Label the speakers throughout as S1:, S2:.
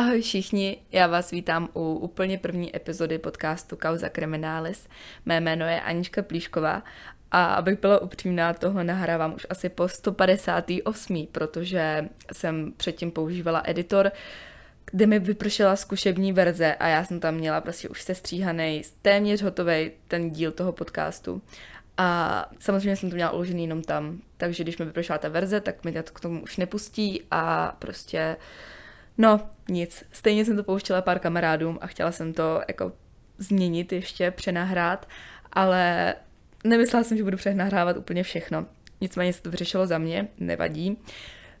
S1: Ahoj všichni, já vás vítám u úplně první epizody podcastu Kauza Criminalis. Mé jméno je Anička Plíšková a abych byla upřímná, tohle nahrávám už asi po 158, protože jsem předtím používala editor, kde mi vypršela zkušební verze a já jsem tam měla prostě už sestříhaný, téměř hotový ten díl toho podcastu. A samozřejmě jsem to měla uložený jenom tam, takže když mi vypršela ta verze, tak mi to k tomu už nepustí a prostě No, nic. Stejně jsem to pouštěla pár kamarádům a chtěla jsem to jako změnit ještě, přenahrát, ale nemyslela jsem, že budu přenahrávat úplně všechno. Nicméně se to vyřešilo za mě, nevadí.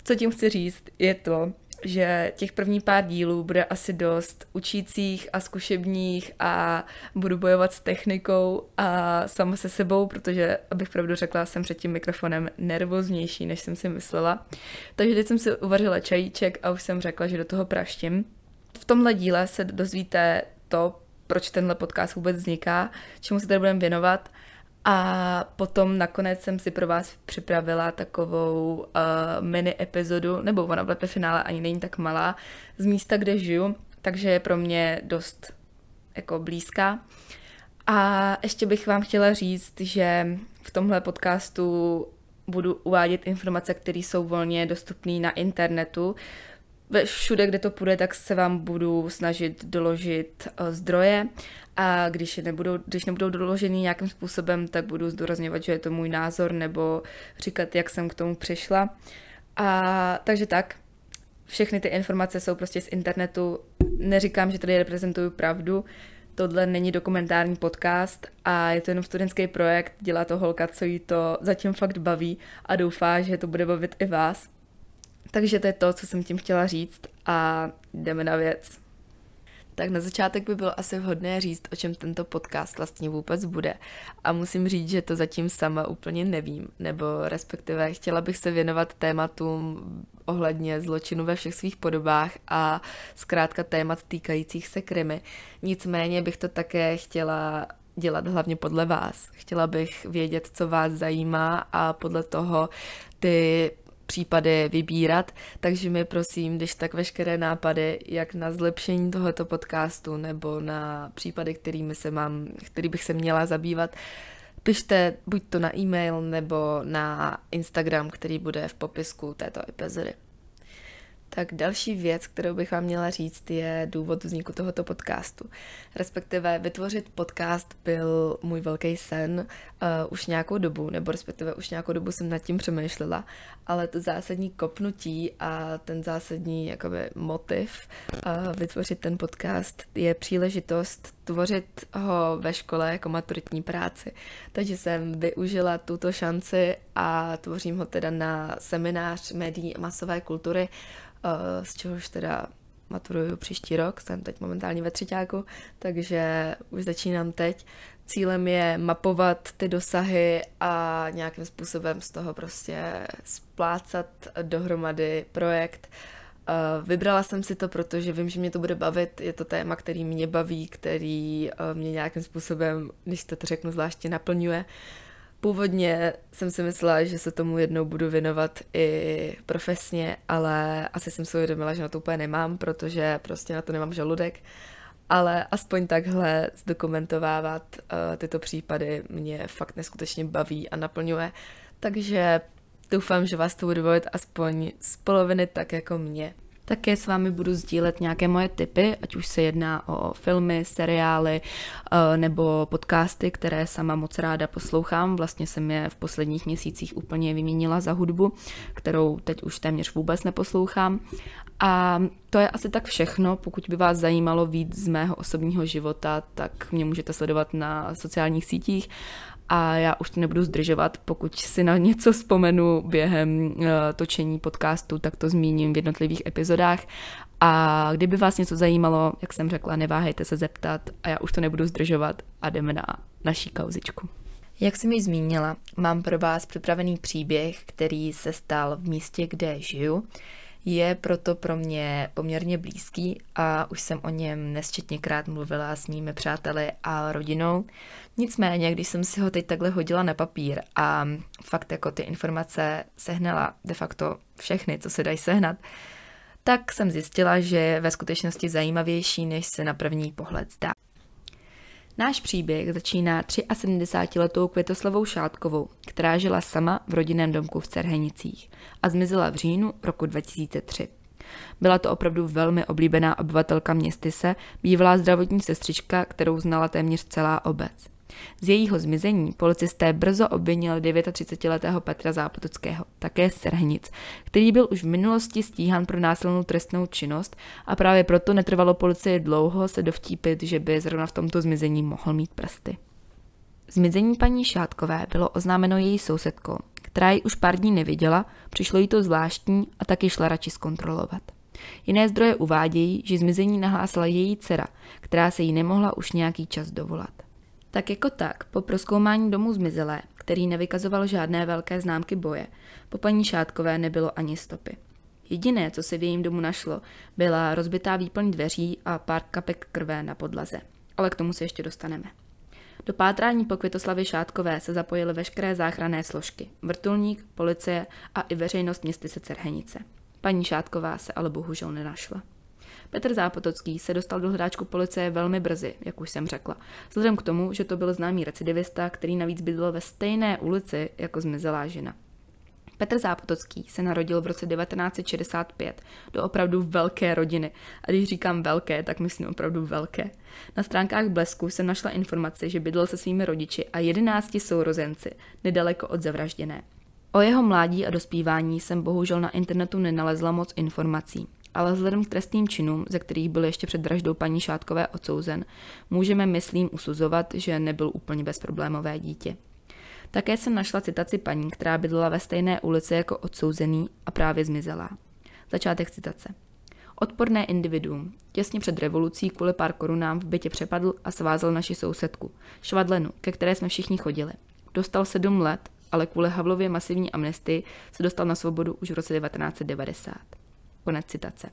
S1: Co tím chci říct, je to, že těch první pár dílů bude asi dost učících a zkušebních a budu bojovat s technikou a sama se sebou, protože, abych pravdu řekla, jsem před tím mikrofonem nervóznější, než jsem si myslela. Takže teď jsem si uvařila čajíček a už jsem řekla, že do toho praštím. V tomhle díle se dozvíte to, proč tenhle podcast vůbec vzniká, čemu se tady budeme věnovat a potom nakonec jsem si pro vás připravila takovou uh, mini epizodu, nebo ona ve finále ani není tak malá, z místa, kde žiju, takže je pro mě dost jako blízká. A ještě bych vám chtěla říct, že v tomhle podcastu budu uvádět informace, které jsou volně dostupné na internetu. Všude, kde to půjde, tak se vám budu snažit doložit uh, zdroje a když, je nebudou, když nebudou doložený nějakým způsobem, tak budu zdůrazňovat, že je to můj názor nebo říkat, jak jsem k tomu přišla. A takže tak, všechny ty informace jsou prostě z internetu. Neříkám, že tady reprezentuju pravdu, tohle není dokumentární podcast a je to jenom studentský projekt, dělá to holka, co jí to zatím fakt baví a doufá, že to bude bavit i vás. Takže to je to, co jsem tím chtěla říct a jdeme na věc. Tak na začátek by bylo asi vhodné říct, o čem tento podcast vlastně vůbec bude. A musím říct, že to zatím sama úplně nevím, nebo respektive chtěla bych se věnovat tématům ohledně zločinu ve všech svých podobách a zkrátka témat týkajících se krimi. Nicméně bych to také chtěla dělat hlavně podle vás. Chtěla bych vědět, co vás zajímá a podle toho ty případy vybírat, takže mi prosím, když tak veškeré nápady, jak na zlepšení tohoto podcastu nebo na případy, kterými se mám, který bych se měla zabývat, pište buď to na e-mail nebo na Instagram, který bude v popisku této epizody. Tak další věc, kterou bych vám měla říct, je důvod vzniku tohoto podcastu. Respektive vytvořit podcast byl můj velký sen uh, už nějakou dobu, nebo respektive už nějakou dobu jsem nad tím přemýšlela, ale to zásadní kopnutí a ten zásadní jakoby, motiv uh, vytvořit ten podcast je příležitost tvořit ho ve škole jako maturitní práci. Takže jsem využila tuto šanci a tvořím ho teda na seminář médií a masové kultury, z čehož teda maturuju příští rok, jsem teď momentálně ve třetíku, takže už začínám teď. Cílem je mapovat ty dosahy a nějakým způsobem z toho prostě splácat dohromady projekt. Eh, vybrala jsem si to, protože vím, že mě to bude bavit, je to téma, který mě baví, který eh, mě nějakým způsobem, když to řeknu zvláště, naplňuje. Původně jsem si myslela, že se tomu jednou budu věnovat i profesně, ale asi jsem si uvědomila, že na to úplně nemám, protože prostě na to nemám žaludek. Ale aspoň takhle zdokumentovávat uh, tyto případy mě fakt neskutečně baví a naplňuje. Takže doufám, že vás to bude bavit aspoň z poloviny tak jako mě. Také s vámi budu sdílet nějaké moje tipy, ať už se jedná o filmy, seriály eh, nebo podcasty, které sama moc ráda poslouchám. Vlastně jsem je v posledních měsících úplně vyměnila za hudbu, kterou teď už téměř vůbec neposlouchám. A to je asi tak všechno. Pokud by vás zajímalo víc z mého osobního života, tak mě můžete sledovat na sociálních sítích a já už to nebudu zdržovat. Pokud si na něco vzpomenu během uh, točení podcastu, tak to zmíním v jednotlivých epizodách. A kdyby vás něco zajímalo, jak jsem řekla, neváhejte se zeptat a já už to nebudu zdržovat a jdeme na naší kauzičku. Jak jsem ji zmínila, mám pro vás připravený příběh, který se stal v místě, kde žiju je proto pro mě poměrně blízký a už jsem o něm nesčetněkrát mluvila s mými přáteli a rodinou. Nicméně, když jsem si ho teď takhle hodila na papír a fakt jako ty informace sehnala de facto všechny, co se dají sehnat, tak jsem zjistila, že je ve skutečnosti zajímavější, než se na první pohled zdá. Náš příběh začíná 73-letou Květoslavou Šátkovou, která žila sama v rodinném domku v Cerhenicích a zmizela v říjnu roku 2003. Byla to opravdu velmi oblíbená obyvatelka městyse, bývalá zdravotní sestřička, kterou znala téměř celá obec. Z jejího zmizení policisté brzo obvinili 39-letého Petra Zápotockého, také z Serhnic, který byl už v minulosti stíhán pro násilnou trestnou činnost a právě proto netrvalo policii dlouho se dovtípit, že by zrovna v tomto zmizení mohl mít prsty. Zmizení paní Šátkové bylo oznámeno její sousedkou, která ji už pár dní neviděla, přišlo jí to zvláštní a taky šla radši zkontrolovat. Jiné zdroje uvádějí, že zmizení nahlásila její dcera, která se jí nemohla už nějaký čas dovolat. Tak jako tak, po proskoumání domu zmizelé, který nevykazoval žádné velké známky boje, po paní Šátkové nebylo ani stopy. Jediné, co se v jejím domu našlo, byla rozbitá výplň dveří a pár kapek krve na podlaze. Ale k tomu se ještě dostaneme. Do pátrání po Květoslavě Šátkové se zapojily veškeré záchranné složky, vrtulník, policie a i veřejnost městyse Cerhenice. Paní Šátková se ale bohužel nenašla. Petr Zápotocký se dostal do hledáčku policie velmi brzy, jak už jsem řekla, vzhledem k tomu, že to byl známý recidivista, který navíc bydlel ve stejné ulici jako zmizelá žena. Petr Zápotocký se narodil v roce 1965 do opravdu velké rodiny. A když říkám velké, tak myslím opravdu velké. Na stránkách Blesku jsem našla informaci, že bydlel se svými rodiči a jedenácti sourozenci, nedaleko od zavražděné. O jeho mládí a dospívání jsem bohužel na internetu nenalezla moc informací ale vzhledem k trestným činům, ze kterých byl ještě před vraždou paní Šátkové odsouzen, můžeme, myslím, usuzovat, že nebyl úplně bezproblémové dítě. Také jsem našla citaci paní, která bydlela ve stejné ulici jako odsouzený a právě zmizela. Začátek citace. Odporné individuum. Těsně před revolucí kvůli pár korunám v bytě přepadl a svázal naši sousedku, Švadlenu, ke které jsme všichni chodili. Dostal sedm let, ale kvůli Havlově masivní amnestii se dostal na svobodu už v roce 1990. Konec citace.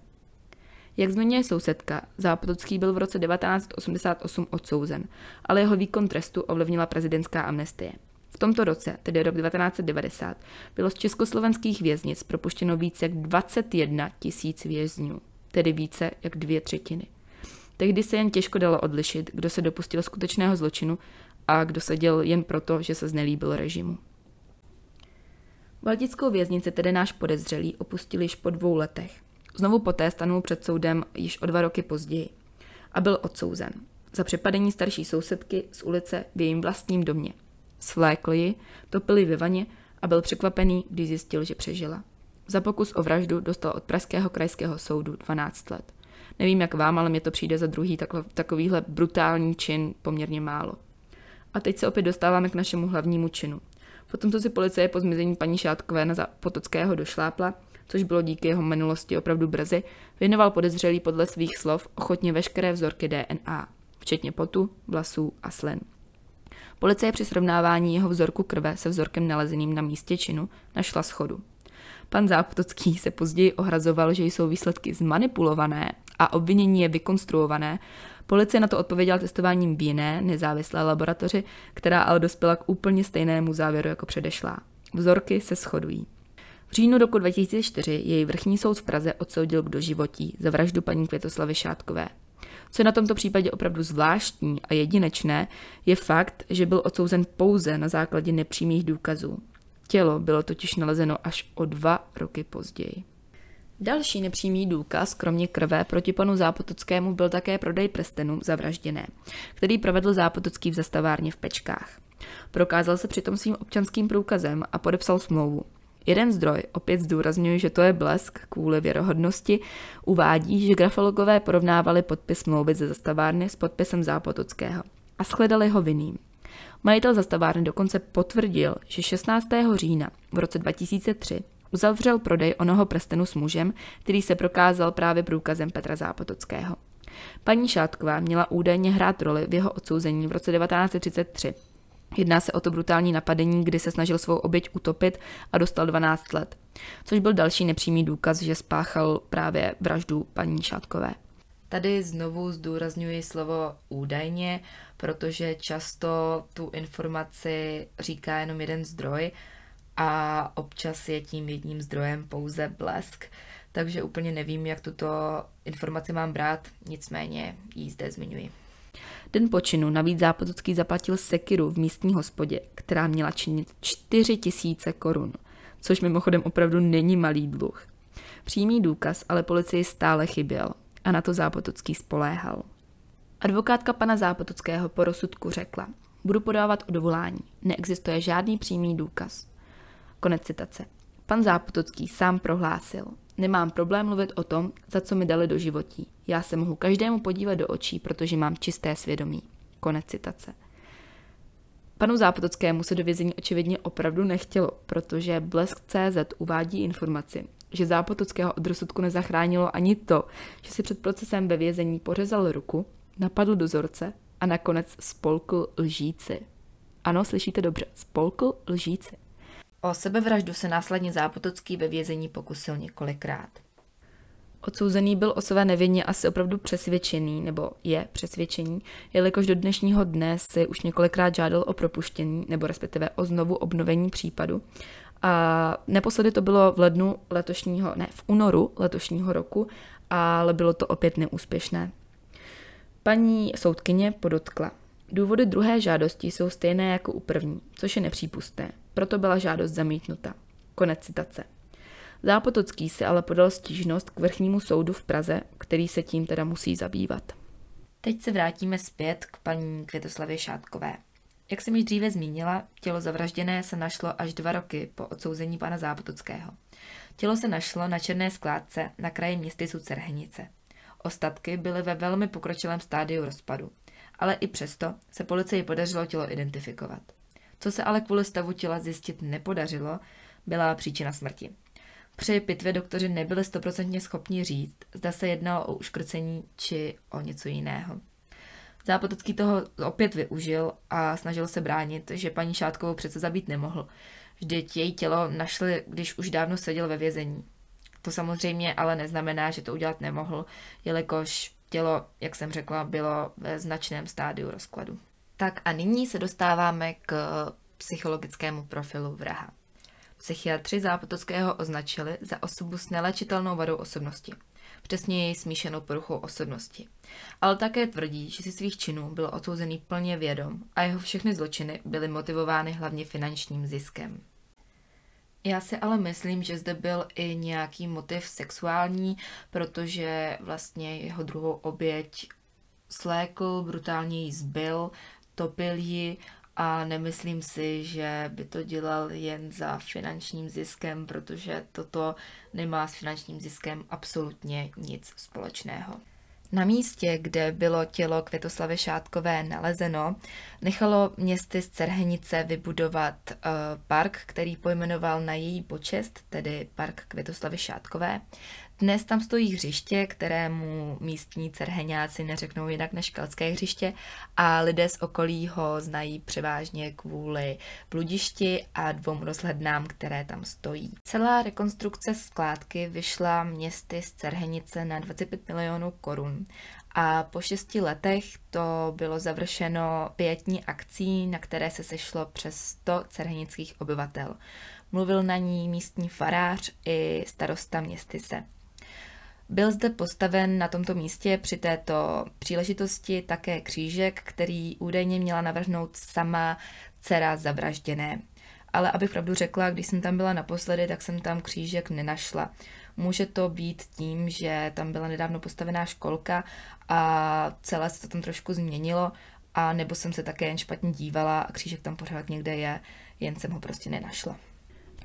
S1: Jak zmiňuje sousedka, Zápotocký byl v roce 1988 odsouzen, ale jeho výkon trestu ovlivnila prezidentská amnestie. V tomto roce, tedy rok 1990, bylo z československých věznic propuštěno více jak 21 tisíc vězňů, tedy více jak dvě třetiny. Tehdy se jen těžko dalo odlišit, kdo se dopustil skutečného zločinu a kdo seděl jen proto, že se znelíbil režimu. Valtickou věznici tedy náš podezřelý opustil již po dvou letech. Znovu poté stanul před soudem již o dva roky později a byl odsouzen za přepadení starší sousedky z ulice v jejím vlastním domě. Svlékli ji, topili ve vaně a byl překvapený, když zjistil, že přežila. Za pokus o vraždu dostal od Pražského krajského soudu 12 let. Nevím jak vám, ale mně to přijde za druhý takovýhle brutální čin poměrně málo. A teď se opět dostáváme k našemu hlavnímu činu. Potom, co si policie po zmizení paní Šátkové na Potockého došlápla, což bylo díky jeho minulosti opravdu brzy, věnoval podezřelý podle svých slov ochotně veškeré vzorky DNA, včetně potu, vlasů a slin. Policie při srovnávání jeho vzorku krve se vzorkem nalezeným na místě činu našla schodu. Pan Zápotocký se později ohrazoval, že jsou výsledky zmanipulované a obvinění je vykonstruované. Policie na to odpověděla testováním v jiné, nezávislé laboratoři, která ale dospěla k úplně stejnému závěru jako předešlá. Vzorky se shodují. V říjnu roku 2004 jej vrchní soud v Praze odsoudil k doživotí za vraždu paní Květoslavy Šátkové. Co je na tomto případě opravdu zvláštní a jedinečné, je fakt, že byl odsouzen pouze na základě nepřímých důkazů. Tělo bylo totiž nalezeno až o dva roky později. Další nepřímý důkaz, kromě krve, proti panu Zápotockému byl také prodej prstenů zavražděné, který provedl Zápotocký v zastavárně v Pečkách. Prokázal se přitom svým občanským průkazem a podepsal smlouvu. Jeden zdroj, opět zdůrazňuje, že to je blesk kvůli věrohodnosti, uvádí, že grafologové porovnávali podpis smlouvy ze zastavárny s podpisem Zápotockého a shledali ho vinným. Majitel zastavárny dokonce potvrdil, že 16. října v roce 2003 uzavřel prodej onoho prstenu s mužem, který se prokázal právě průkazem Petra Zápotockého. Paní Šátková měla údajně hrát roli v jeho odsouzení v roce 1933 Jedná se o to brutální napadení, kdy se snažil svou oběť utopit a dostal 12 let, což byl další nepřímý důkaz, že spáchal právě vraždu paní Šátkové.
S2: Tady znovu zdůrazňuji slovo údajně, protože často tu informaci říká jenom jeden zdroj a občas je tím jedním zdrojem pouze blesk. takže úplně nevím, jak tuto informaci mám brát, nicméně ji zde zmiňuji.
S1: Den počinu navíc Zápotocký zaplatil sekiru v místní hospodě, která měla činit 4 tisíce korun, což mimochodem opravdu není malý dluh. Přímý důkaz ale policii stále chyběl a na to Zápotocký spoléhal. Advokátka pana Zápotockého po rozsudku řekla, budu podávat odvolání, neexistuje žádný přímý důkaz. Konec citace. Pan Zápotocký sám prohlásil, nemám problém mluvit o tom, za co mi dali do životí. Já se mohu každému podívat do očí, protože mám čisté svědomí. Konec citace. Panu Zápotockému se do vězení očividně opravdu nechtělo, protože Blesk.cz uvádí informaci, že Zápotockého od rozsudku nezachránilo ani to, že si před procesem ve vězení pořezal ruku, napadl dozorce a nakonec spolkl lžíci. Ano, slyšíte dobře, spolkl lžíci.
S2: O sebevraždu se následně Zápotocký ve vězení pokusil několikrát.
S1: Odsouzený byl o své nevině asi opravdu přesvědčený, nebo je přesvědčený, jelikož do dnešního dne si už několikrát žádal o propuštění, nebo respektive o znovu obnovení případu. A naposledy to bylo v lednu letošního, ne, v únoru letošního roku, ale bylo to opět neúspěšné. Paní soudkyně podotkla. Důvody druhé žádosti jsou stejné jako u první, což je nepřípustné. Proto byla žádost zamítnuta. Konec citace. Zápotocký si ale podal stížnost k vrchnímu soudu v Praze, který se tím teda musí zabývat.
S2: Teď se vrátíme zpět k paní Květoslavě Šátkové. Jak jsem již dříve zmínila, tělo zavražděné se našlo až dva roky po odsouzení pana Zápotockého. Tělo se našlo na černé skládce na kraji městysu Cerhenice. Ostatky byly ve velmi pokročilém stádiu rozpadu, ale i přesto se policii podařilo tělo identifikovat. Co se ale kvůli stavu těla zjistit nepodařilo, byla příčina smrti. Při pitvě doktoři nebyli stoprocentně schopni říct, zda se jednalo o uškrcení či o něco jiného. Zápotocký toho opět využil a snažil se bránit, že paní Šátkovou přece zabít nemohl. Vždyť její tělo našli, když už dávno seděl ve vězení. To samozřejmě ale neznamená, že to udělat nemohl, jelikož tělo, jak jsem řekla, bylo ve značném stádiu rozkladu. Tak a nyní se dostáváme k psychologickému profilu vraha. Psychiatři Zápotockého označili za osobu s nelečitelnou vadou osobnosti, přesněji smíšenou poruchou osobnosti. Ale také tvrdí, že si svých činů byl odsouzený plně vědom a jeho všechny zločiny byly motivovány hlavně finančním ziskem. Já si ale myslím, že zde byl i nějaký motiv sexuální, protože vlastně jeho druhou oběť slékl, brutálně ji zbyl, topil ji a nemyslím si, že by to dělal jen za finančním ziskem, protože toto nemá s finančním ziskem absolutně nic společného. Na místě, kde bylo tělo Květoslavy Šátkové nalezeno, nechalo městy z Cerhenice vybudovat uh, park, který pojmenoval na její počest, tedy park Květoslavy Šátkové. Dnes tam stojí hřiště, kterému místní cerheňáci neřeknou jinak než keltské hřiště a lidé z okolí ho znají převážně kvůli bludišti a dvou rozhlednám, které tam stojí. Celá rekonstrukce skládky vyšla městy z Cerhenice na 25 milionů korun a po šesti letech to bylo završeno pětní akcí, na které se sešlo přes 100 cerhenických obyvatel. Mluvil na ní místní farář i starosta městyse. Byl zde postaven na tomto místě při této příležitosti také křížek, který údajně měla navrhnout sama dcera zavražděné. Ale abych pravdu řekla, když jsem tam byla naposledy, tak jsem tam křížek nenašla. Může to být tím, že tam byla nedávno postavená školka a celé se to tam trošku změnilo, a nebo jsem se také jen špatně dívala a křížek tam pořád někde je, jen jsem ho prostě nenašla.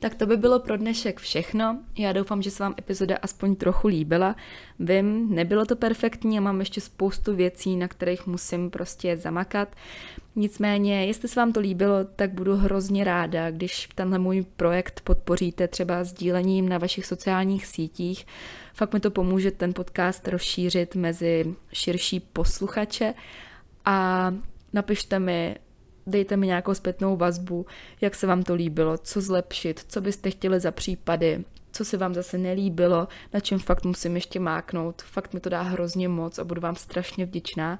S1: Tak to by bylo pro dnešek všechno. Já doufám, že se vám epizoda aspoň trochu líbila. Vím, nebylo to perfektní a mám ještě spoustu věcí, na kterých musím prostě zamakat. Nicméně, jestli se vám to líbilo, tak budu hrozně ráda, když tenhle můj projekt podpoříte třeba sdílením na vašich sociálních sítích. Fakt mi to pomůže ten podcast rozšířit mezi širší posluchače a napište mi dejte mi nějakou zpětnou vazbu, jak se vám to líbilo, co zlepšit, co byste chtěli za případy, co se vám zase nelíbilo, na čem fakt musím ještě máknout. Fakt mi to dá hrozně moc a budu vám strašně vděčná.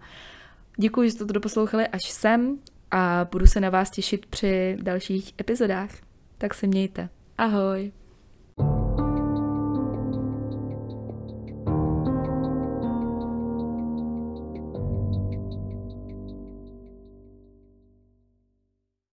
S1: Děkuji, že jste to doposlouchali až sem a budu se na vás těšit při dalších epizodách. Tak se mějte. Ahoj!